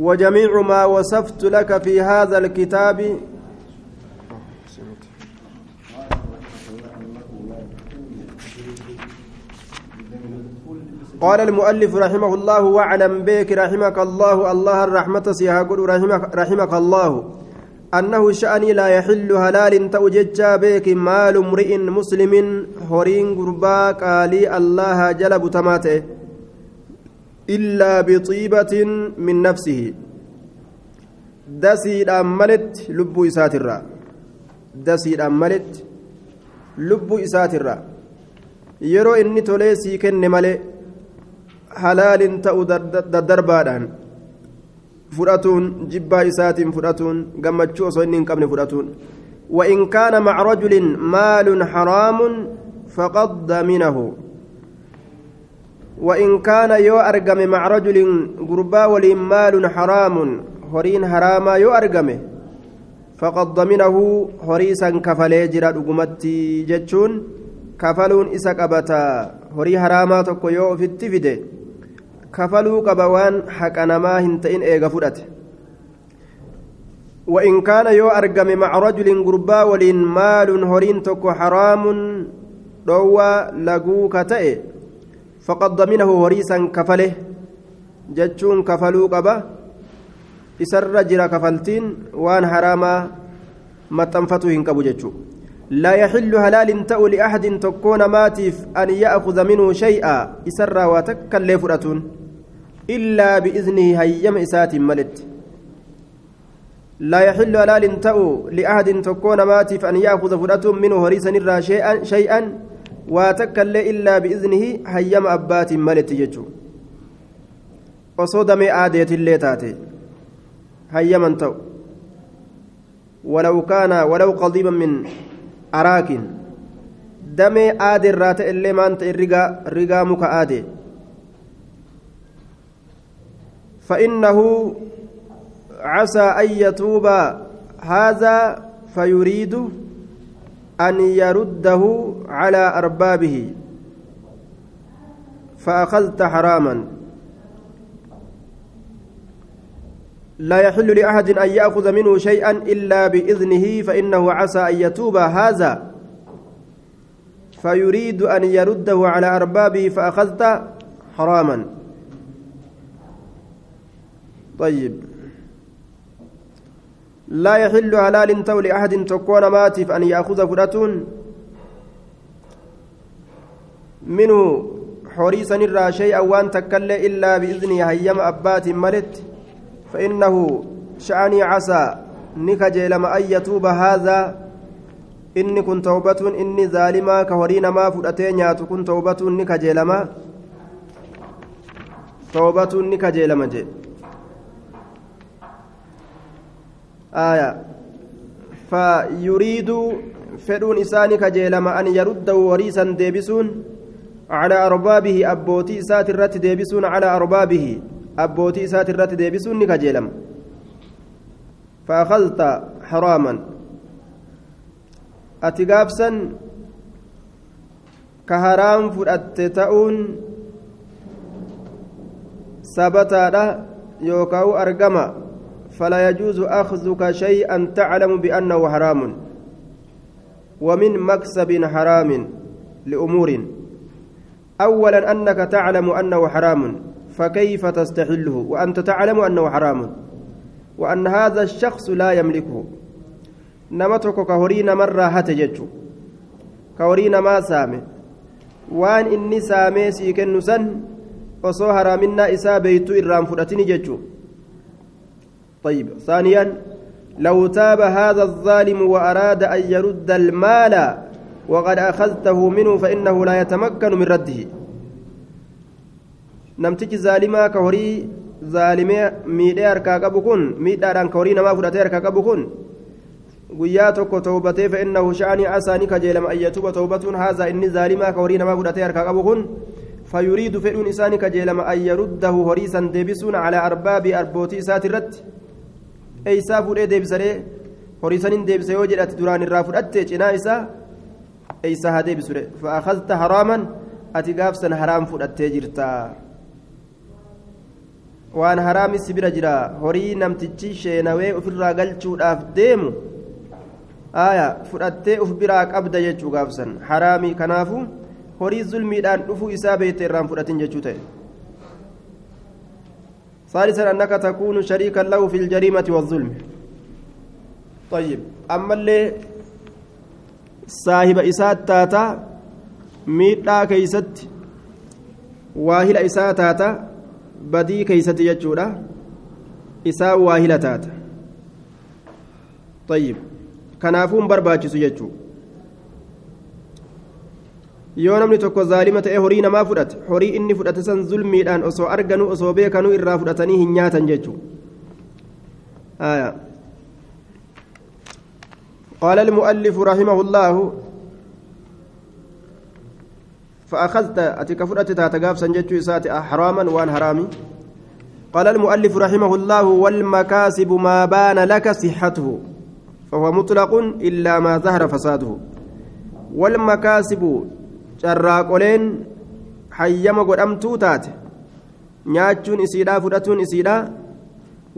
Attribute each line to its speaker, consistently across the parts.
Speaker 1: وجميع ما وصفت لك في هذا الكتاب. قال المؤلف رحمه الله واعلم بك رحمك الله. الله الرحمة سيهاقل رحمك, رحمك الله. أنه شأني لا يحل هلال توججا بك مال امرئ مسلم هورين قربا قالي الله جلب تماته إلا بطيبة من نفسه دسي أملت لب إساترا دسي أملت لب إساترا يرو إني توليسي كن halaalin ta'u daddarbaadhaan fudhatuun jibbaa isaatiin fudhatuun gammachuu osoo inni hin qabne fudhatuun وإن كان مع رجل مال حرام فقد ضمنه وإن كان يو أرقم مع رجل قربا ولي مال حرام هرين حراما يو أرقم فقد ضمنه هريسا كفلي جرا دقمتي جتشون كفلون إسا قبتا هري حراما تكو يو في التفده kafaluu qaba waan haqa namaa hin ta'in eega fudhate وإن كان يو أرقم مع رجل قربا ولين مال هرين تكو حرام روى فقد ضمنه هريسا كفله جتشون كفلوا قبا إسر جرى كفلتين وان حراما ما هنكبو جتشو لا يحل هلال تأو لأحد تكون ماتف أن يأخذ منه شيئا إسر وتكلف إلا بإذنه هيم إسات ملت. لا يحل هلال تأو لأحد تكون ماتف أن يأخذ فرأة منه هريسا شيئا وتكل إلا بإذنه هيم أبات ملت يجو. وصدم آدية اللي تاتي. هيما تأو ولو كان ولو قضيبا من أراك دمي آدي الرات اللي ما أنت الرقا رقا مك آدي. فإنه عسى أن يتوب. هذا فيريد أن يرده على أربابه فأخذت حراما. لا يحل لأحد أن يأخذ منه شيئا إلا بإذنه فإنه عسى أن يتوب. هذا فيريد أن يرده على أربابه فأخذت حراما. طيب. لا يحل حلال تو لأحد تكون ماتف أن يأخذ فراتون منه حريصا الرا شيئا وان تكل إلا بإذنه هيم أبات ملت فإنه شأني عسى نكجيلم أن يتوب هذا tawbatuun inni zaalimaa ka horii namaa fudhatee nyaatu kun tawbatuun ni kajeelama tawbatuun ni kajeelama jedhe آية. فيريد فدون إساني كجيلما أن يرده وريسا ديبسون على أربابه أبوتي إسات الرت ديبسون على أربابه أبوتي إسات الرت ديبسون كجيلما فأخذت حراما. أتقابسا كهرام فرأت تؤون سبتا يوكاو أرقما. فلا يجوز أخذك شيئا تعلم بأنه حرام. ومن مكسب حرام لأمور. أولا أنك تعلم أنه حرام فكيف تستحله؟ وأنت تعلم أنه حرام. وأن هذا الشخص لا يملكه. نمتك كهورين مرة هتجج كهورين ما سامي. وان إني سامي سيكن سن isaa beeytuu irraan fudhatini jechuu طيب. ثانيا لو تاب هذا الظالم وأراد أن يرد المال وقد أخذته منه فإنه لا يتمكن من رده. نمتج ظالما كهري أركا قبكون ميدي أركا هوري نما tokko tawbatee fa'innahu sha'anii asaanii kajeelama ayyatuba tawbatuun haazaa inni zaalimaa ka horii namaa fudhatee harkaa qabu kun فيريد فإن إساني كجيلما أن يرده هريسا ديبسون على أرباب أربوتي الرد eeysaa fuudhee deebisaree horii saniin deebise yoo jedhate duraan irraa fudhatte cinaa isaa eeysaa haa deebisure. Fa'aakazta haraaman ati gaafsan haraam fudhattee jirta. Waan haraami si bira jira. Horii namtichi sheenawee ofirraa galchuudhaaf deemu aya fudhattee uf biraa qabda jechuu gaafsan haraami kanaafu horii zulmiidhaan dhufuu isaa beekte irraan fudhatin jechuu ta'e ثالثا أنك تكون شريكا له في الجريمة والظلم. طيب أما اللي صاحب إسات تاتا ميتا كيست واهل إسات تاتا بدي كيست يجودا إساء واهل تاتا. طيب كنافون برباجس يجو. Yoo namni tokko zaalima ta'e horii namaa fudhate horii inni fudhate san zulmiidhaan osoo arganuu osoo beekanuu irraa fudhatanii hin nyaatan jechuudha قال المؤلف رحمه الله فأخذت أتكفرت تاتقاف سنجتشو إساتي حراما وان حرامي قال المؤلف رحمه الله والمكاسب ما بان لك صحته فهو مطلق إلا ما ظهر فساده والمكاسب carraaqoleen hayyama godhamtuu taate nyaachuun isiidhaa fudhatuun isiidhaa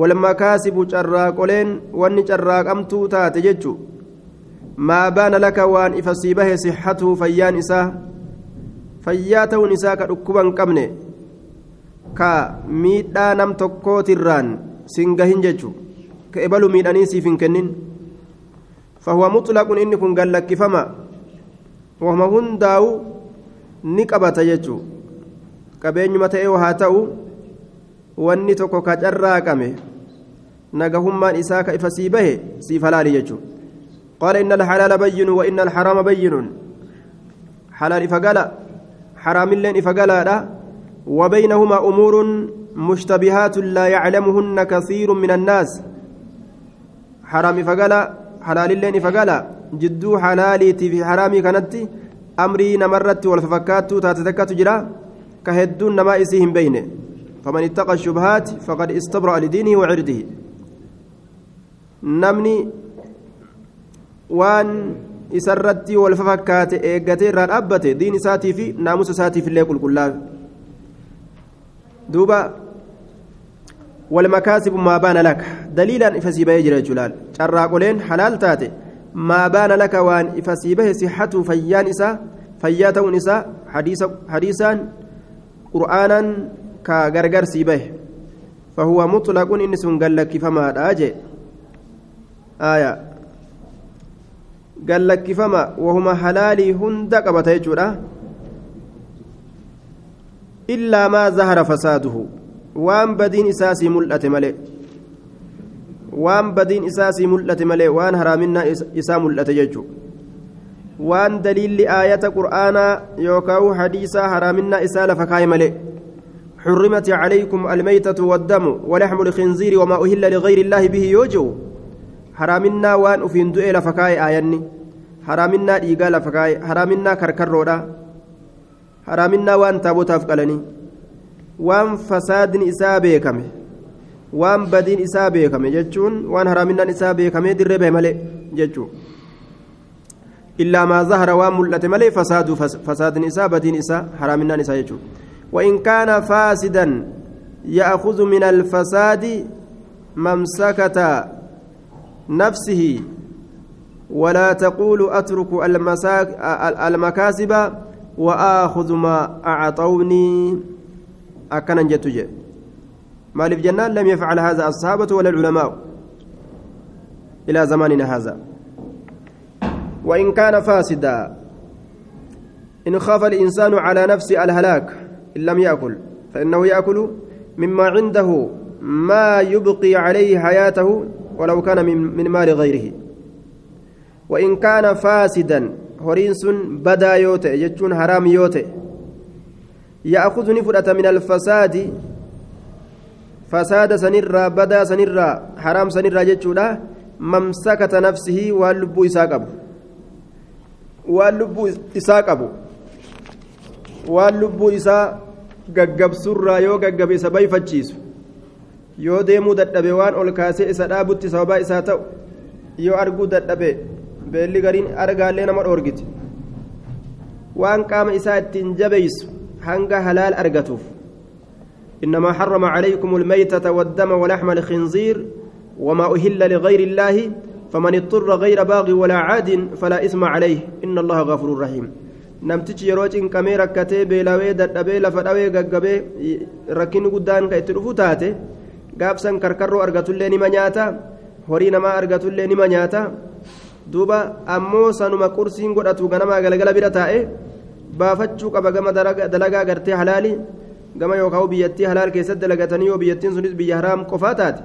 Speaker 1: walmakaasibu carraaqoleen wanni carraaqamtuu taate jechu maa baana laka waan ifa sii bahe sixatuu fayyaan isaa fayyaa ta'uun isaa ka dhukkuba hin qabne ka miidhaa nam tokkootirraan sin gahin jechu ka ebalu miidhanii siif hin kennin. Fahuwa muxlaqun inni kun gallakkifama wahuma hundaa'u ni qabata jechuu. Qabeenyuma ta'ee haa ta'u wanni tokko ka carraaqame nagahummaan isaa ka ifa sii bahe siif halaali jechuu. قال إن الحلال بين وإن الحرام بين حلال إفقالا حرام اللين إفقالا وبينهما أمور مشتبهات لا يعلمهن كثير من الناس حرام إفقالا حلال اللين إفقالا جدو حلالي في حرامي كانت أمري نمرت والففكات تاتتكت جرا كهدون نما إسيهم بينه فمن اتقى الشبهات فقد استبرأ لدينه وعرضه نمني wal fafakkaate eeggatee irraa dhaabbate diin isaatii fi naamusa isaatiif illee qulqullaa'e duuba walmakaasibu maa baana laka daliilaan ifa sii bahee jira jechuudhaan carraaqoleen halaal taate laka waan ifa sii bahe sixatu fayyaan isaa fayyaa ta'uun isaa hadiisaan qur'aanaan ka gargar sii bahe fahuwa muxlaquun inni sun gallakkifamaadha jee aayaa gallakkifama wahuma halaalii hunda qabata jechuudha illaa maa zahara fasaaduhu waan badiin isaasii mul'ate malee waan badiin isaasii mul'ate malee waan haraaminaa isaa mul'ate jechuu waan daliilli aayata qur'aanaa yookaan hadiisaa haraaminaa isaa lafa kaaye malee حرمت عليكم الميتة والدم ولحم الخنزير وما أهل لغير الله به ufiin du'e lafa kaa'e aayanni haraaminaa dhiigaa lafa kaa'e haraaminaa karkarroodha haraaminaa waan taabotaaf qalanii waan fasaadni isaa beekame waan badiin isaa beekame jechuun waan haraaminaan isaa beekamee dirree bahe malee jechuun illaa maa zahara waan mul'ate malee fasaadu fasaadni isaa badiin isaa haraaminaan isaa jechuudha وإن كان فاسدا يأخذ من الفساد ممسكة نفسه ولا تقول أترك المكاسب وآخذ ما أعطوني أكنا جتج مالف جنان لم يفعل هذا الصحابة ولا العلماء إلى زماننا هذا. وإن كان فاسدا إن خاف الإنسان على نفسه الهلاك إن لم يأكل فإنه يأكل مما عنده ما يبقي عليه حياته ولو كان من, مال غيره. وإن كان فاسدا هرينس بدا يوتي يجون حرام يوتي يأخذ نفرة من الفساد fasaada sanirraa badaa sanirraa haraam sanirraa jechuudha. Mamsakata nafsihii waan lubbuu isaa qabu. Waan lubbuu isaa qabu. Waan lubbuu isaa gaggabsurraa yoo gaggabe isa bayfachiisu. Yoo deemuu dadhabe waan ol kaasee isa dhaabutti sababaa isaa ta'u yoo arguu dadhabe beelli gariin argaallee nama dhoorgiti. Waan qaama isaa ittiin jabeysu hanga halaal argatuuf. إنما حرم عليكم الميتة والدم ولحم الخنزير وما أهل لغير الله فمن اضطر غير باغ ولا عاد فلا إثم عليه إن الله غفور رحيم namtichi yeroo cinqamee rakkatee beelawee dadhabee lafa dhawee gaggabee rakkinni guddaan ka itti dhufu taate gaabsan karkarroo argatullee nima nyaata horii namaa argatullee nima nyaata duuba ammoo sanuma qursiin godhatu ganamaa galgala bira taa'e baafachuu qaba gama dalagaa gartee halaali gama yookaan biyyattii halaal keessatti dalagatanii yoo biyyattiin sunis biyya haraam qofaa taate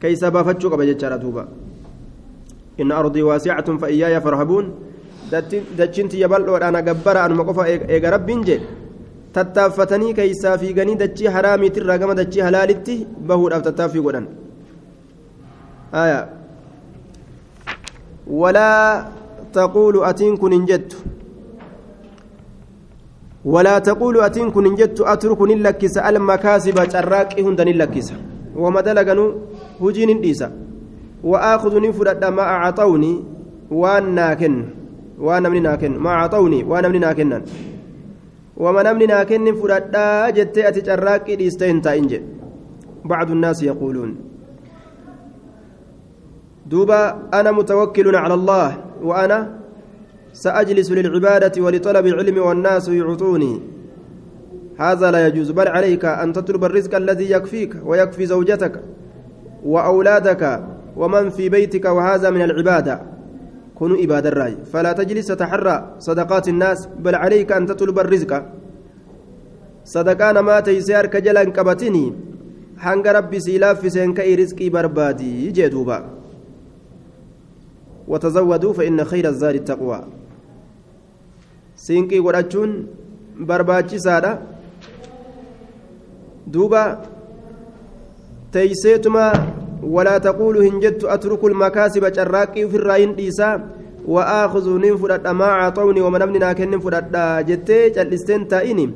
Speaker 1: keeysaa baafachuu qaba jechaadha duuba inna ardii waasicatun fa iyyaaya farhabuun dachiin tiyya bal'oodhaan gabbara anuma qofa eega rabbiin jedhe tattaaffatanii keeysaa fiiganii dachii haraamiitirraa gama dachii halaalitti bahuudhaaf tattaaffii godhan walaa taquulu atiin kun hin jettu ولا تقول أتين كن جدت أترك نلكس المكاسب شراقي هند نلكس وما دلقنو هجين ديسا وآخذ نفرد ما أعطوني وان ناكن وان من ناكن. ما أعطوني وان من ناكن وما نمني ناكن فرد جدت أتي شراقي ديستين تاينج بعض الناس يقولون. دوبا أنا متوكل على الله وأنا سأجلس للعبادة ولطلب العلم والناس يعطوني. هذا لا يجوز بل عليك أن تطلب الرزق الذي يكفيك ويكفي زوجتك وأولادك ومن في بيتك وهذا من العبادة. كن عباد الرأي. فلا تجلس تحرى صدقات الناس بل عليك أن تطلب الرزق. صدقان ما تيسير كجلا كبتني. حنق ربي سيلاف في سينكي رزقي بربادي جدوبا وتزودوا فإن خير الزاد التقوى. Siinqii godhachuun barbaachisaadha duuba teeyseetuma walaa taquulu hin jettu atruku lmakaasiba carraaqqii ufirraa hin dhiisaa wa'aakhudhu nin fudhadha maa caxawni wama namni naa kennin fudhadha jettee cal'isteen taa'ini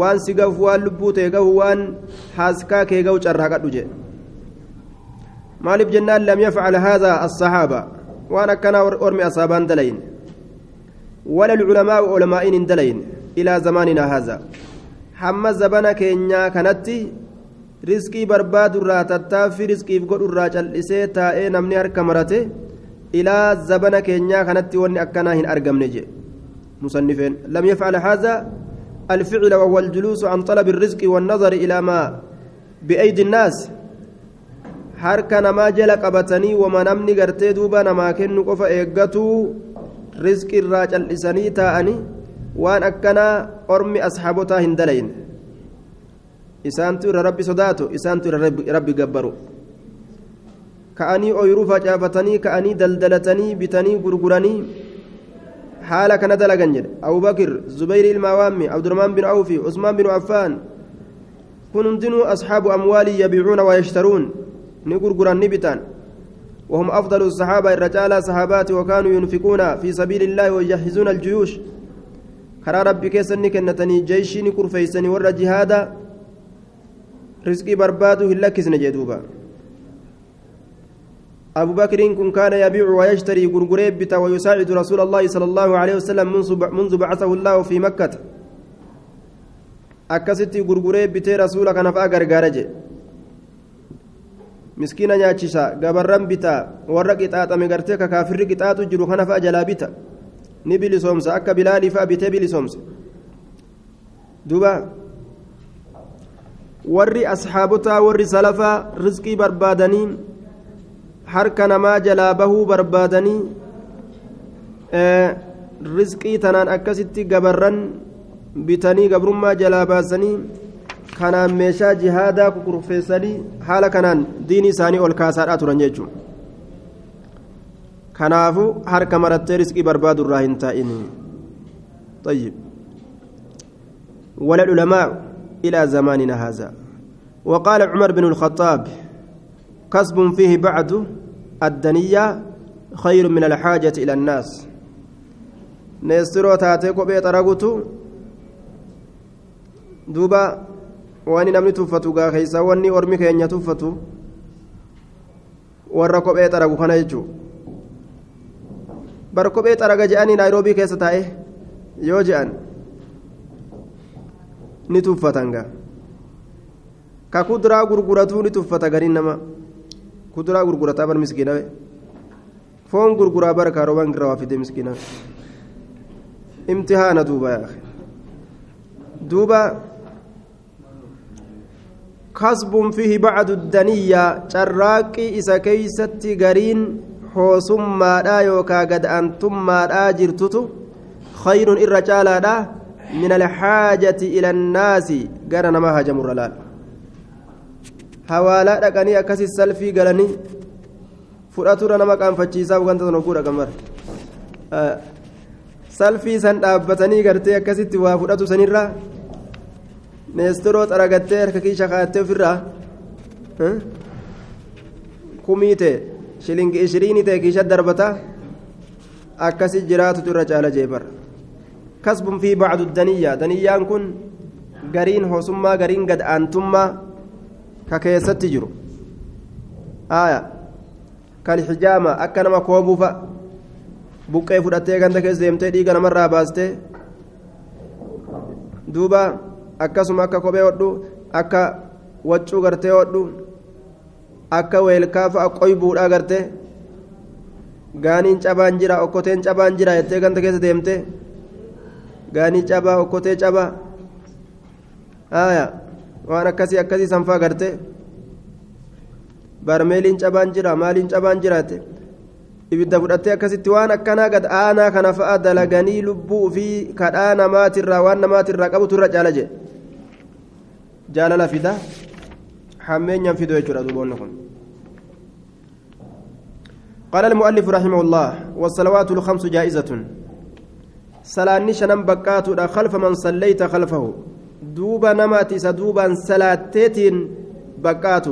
Speaker 1: waan si gahu waan lubbuu ta'e gahu waan haaskaa kee gahu carraaqadhu jedhe maaliif jennaan lam yafcal haadha assahaaba waan akkanaa ormi asaabaan dalayin ولا العلماء علماء دلين إلى زماننا هذا. حما زبنا كينيا كانت رزقي برباد الرا تتافي رزقي بقول الرا جلسي تائي نمني هركا مرته إلى زبنا كينيا كانت وني أكنا هن أرقم نجي. مصنفين. لم يفعل هذا. الفعل وهو الجلوس عن طلب الرزق والنظر إلى ما بأيدي الناس. harka namaa jala qabatanii wama namni gartee duuba namaa kennu qofa rizqi irraa cal'isanii taa'anii waan akkanaa ormi asxaabotaa hin dalayin isaantu irra rabbi sodaatu isaantu irra rabbi gabbaru ka'anii ooyiruu facaafatanii ka'anii daldalatanii bitanii gurguranii haala kana dalagan jedhe abubakir zubayri ilmaa waammi abdurahmaan bin awfi usmaan bin affaan kun hundinuu asxaabu amwaalii yabiicuuna wayashtaruun ni gurguran ni bitan وهم أفضل الصحابة الرجال صحابات وكانوا ينفقون في سبيل الله ويجهزون الجيوش. كرا ربي كيسني كنتني جيشي نكر فيسني ور جهادا. رزقي برباده هلكس نجدوبا أبو بكر كن كان يبيع ويشتري غرغريب بتا ويساعد رسول الله صلى الله عليه وسلم منذ بعثه الله في مكة. أكستي غرغريب بتا رسولك نفع غرغارجه miskiina nyaachisa gabarran bitaa warra qixaaxame gartee ka kaafirri qixaaxu jiru kana fa'a jalaa bita ni bilisoomsa akka bilaalii fa'a bitee bilisoomsa duuba warri asxaabotaa warri salafaa rizqii barbaadanii harka namaa jalaa bahuu barbaadanii rizqii tanaan akkasitti gabarran bitanii gabrummaa jalaa baasanii kanaan meeshaa jihaadaa kukurfeessanii haala kanaan diini isaanii ol kaasaadhaa turan jechuun kanaafu harka marattee riskii barbaadu irraa hin taa'in طيب ولا العلماء إلى زماننا هذا وقال عمر بن الخطاب كسب فيه بعد الدنيا خير من الحاجة إلى الناس نيسترو تاتيكو بيت رغوتو دوبا waan namni tuffatu gaa keeysa wanni ormi keenya tuffatu warra kophee xaragu kana jechuu bar kophee xaraga je'anii naayiroobii keessa taa'e yoo je'an ni tuffatan gaa. Ka kuduraa gurguratuu ni tuffata gariin nama kuduraa gurgurataa bar miskiina foon gurguraa bara kaarobaan irraa waa fide miskiina imtihaana duuba yaa duuba kasbuun fihi bacdu daniyyaa carraaqqii isa keeysatti gariin hoosummaadhaa yookaa gad-aantummaadhaa jirtutu khayrun irra caalaadha min alxaajati ila annaasi gara namaa hajamurra laal hawaalaa dhaqanii akkasi salfii galanii fudhatura nama qaanfachiisaa wanta sana oguu dhaqan mara salfii san dhaabbatanii gartee akkasitti waa fudhatu sanirraa neestoroo xaragattee harka kiisha kaattee ofirraa kumii ta'e shilingi ishiriinii ta'e kiisha darbata akkasi jiraatutu irra caala jeefar kasbun fi bacdu daniyyaa daniyyaan kun gariin hoosummaa gariin gad aantummaa ka keessatti jiru aya kalxijaama akka nama koobuufa buqqee fudhattee ganda keessa deemtee dhiiga namarraa baastee duuba akkasuma akka kophee hodhu akka waccuu gartee hodhu akka weelkaafa qoybuudhaa gartee gaaniin cabaan jira okkoteen cabaan jira jettee ganda keessa deemte gaanii cabaa okkotee cabaa aya waan akkasii akkasii sanfaa garte barmeeliin cabaan jira maaliin cabaan jiraate ibidda fudhattee akkasitti waan akkanaa gad aanaa kana fa'a dalaganii lubbuu fi kadhaa namaatirraa waan namaatirraa qabutu irra caala jedhe jaalala fida. Hammeenyaan fidoo jechuudha duuboonni kun. قال المؤلف رحمه الله والصلوات الخمس جائزة صلاة شنم بكات خلف من صليت خلفه دوبا نمات سدوبا صلاتين بكات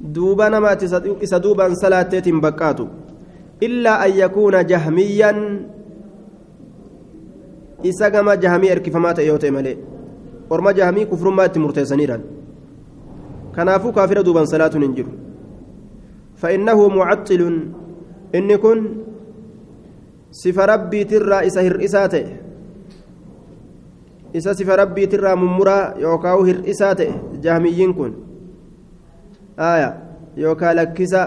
Speaker 1: دوبا نمات سدوبا صلاتين بكات إلا أن يكون جهميا إسقم جهمي إركفمات أيوتي ملئ orma jahamii kufrummaa itti murteessaniidhaan. Kanaafuu kaafira duuban salaatuun hin jiru. فإنه معطل إن كن صف ربي ترى إسا هرئساته إسا صف ربي ترى ممرا يوكاو هرئساته جهميين كن آية يوكا لكسا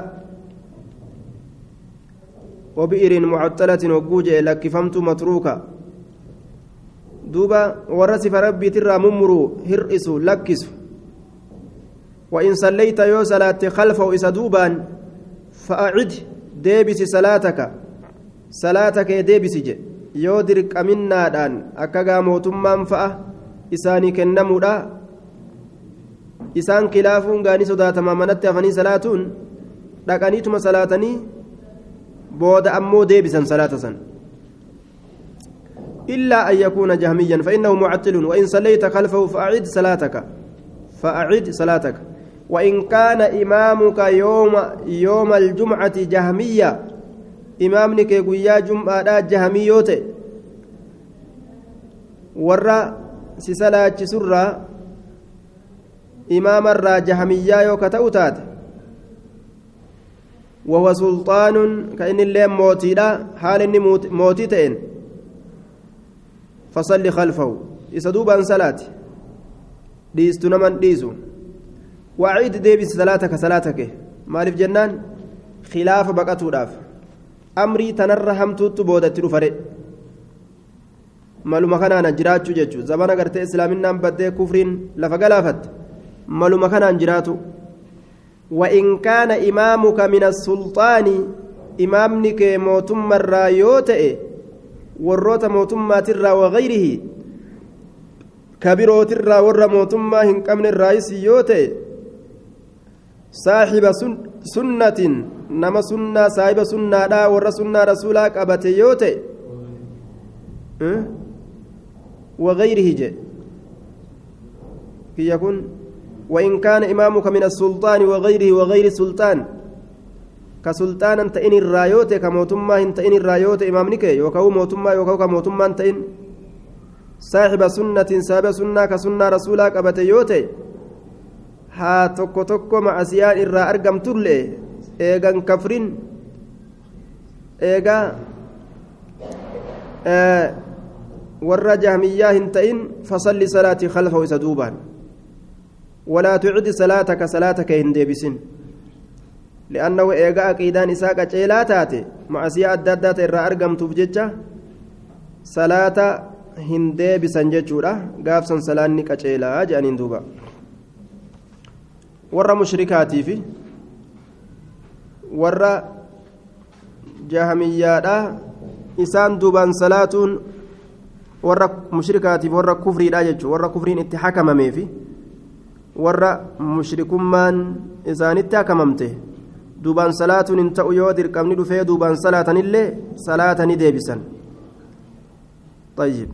Speaker 1: وبئر معطلة وجوجة لكفمت متروكا duuba warra sifa rabbiitirraa mummuruu hir'isu lakkisu وإن صليت يو صلاة خلفه إسا دوبان فأعد ديبس صلاتك صلاتك ديبس جي يو درك أمنا دان أكاغا موتمان فأه إساني كنمودا إسان كلافون غاني صداتا ما منت أفني صلاتون dhaqaniituma salaatanii booda ammoo deebisan salaata san إلا أن يكون جهميا فإنه معطل وإن صليت خلفه فأعد صلاتك. فأعد صلاتك. وإن كان إمامك يوم يوم الجمعة جهمية إمامك يا جمعة جهميوت. ورا سسلا سرا إمام الرا جهمية يوكتأوتات. وهو سلطان كأن الليل موتي لا حال موتي فصلي خلفه. يسدوبا صلاة ديست نمن ديسو وعيد ديبس صلاتك صلاتك. مالف جنان؟ خلاف بقتو داف. أمري تنر همتوت بودت رفره. maluma kanaan jiraachuu jechuun zabana gartee islaaminaan baddee kufriin lafa galaafat maluma kanaan jiraatu وإن كان إمامك من السلطان إمامني كي موتم الرايوتئ warroota mootummaatirraa wagayrihi kabirootirraa warra mootummaa hin qabne irraayis yoo ta'e saaxiba sunnatin nama sunnaa saahiba sunnaadhaa warra sunnaa rasuulaa qabate yoo ta'e wagayrihi je kiyya kun وإن كان إمامك من السلطان وغيره وغير السلطان كسلطانا تئن الرايوت كموتما إن تئن الرايوت إمامنك يوكاو موتما يوكاو كموتما تئن. صاحب سنة سابع سنة كسنة رسولا قبت يوتي ها توكو توكو مع سيان إرا أرقم ترلي إيغان كفرين. آه warra jahmiyyaa hin ta'in fasalli salaatii khalfahu isa duubaan ولا تعد صلاتك li'annahu eegaa aqiidaan isaa qaceelaa taate macasiyaa adda addaa ta'e irraa argamtuuf jecha salaata hin deebisan jechuudha gaafsan salaanni qaceelaa jedhaniin duuba warra mushrikaatii warra jahamiyyaadhaa isaan duubaan salaatuun warra mushrikaatiif warra kufriidhaa jechuudha warra kufriin itti hakamameefi warra mushrikummaan isaanitti hakamamte. Duubaan salaatuun hin ta'u yoo dirqamni dhufee duubaan salaatanillee salaatanii deebisan. طيب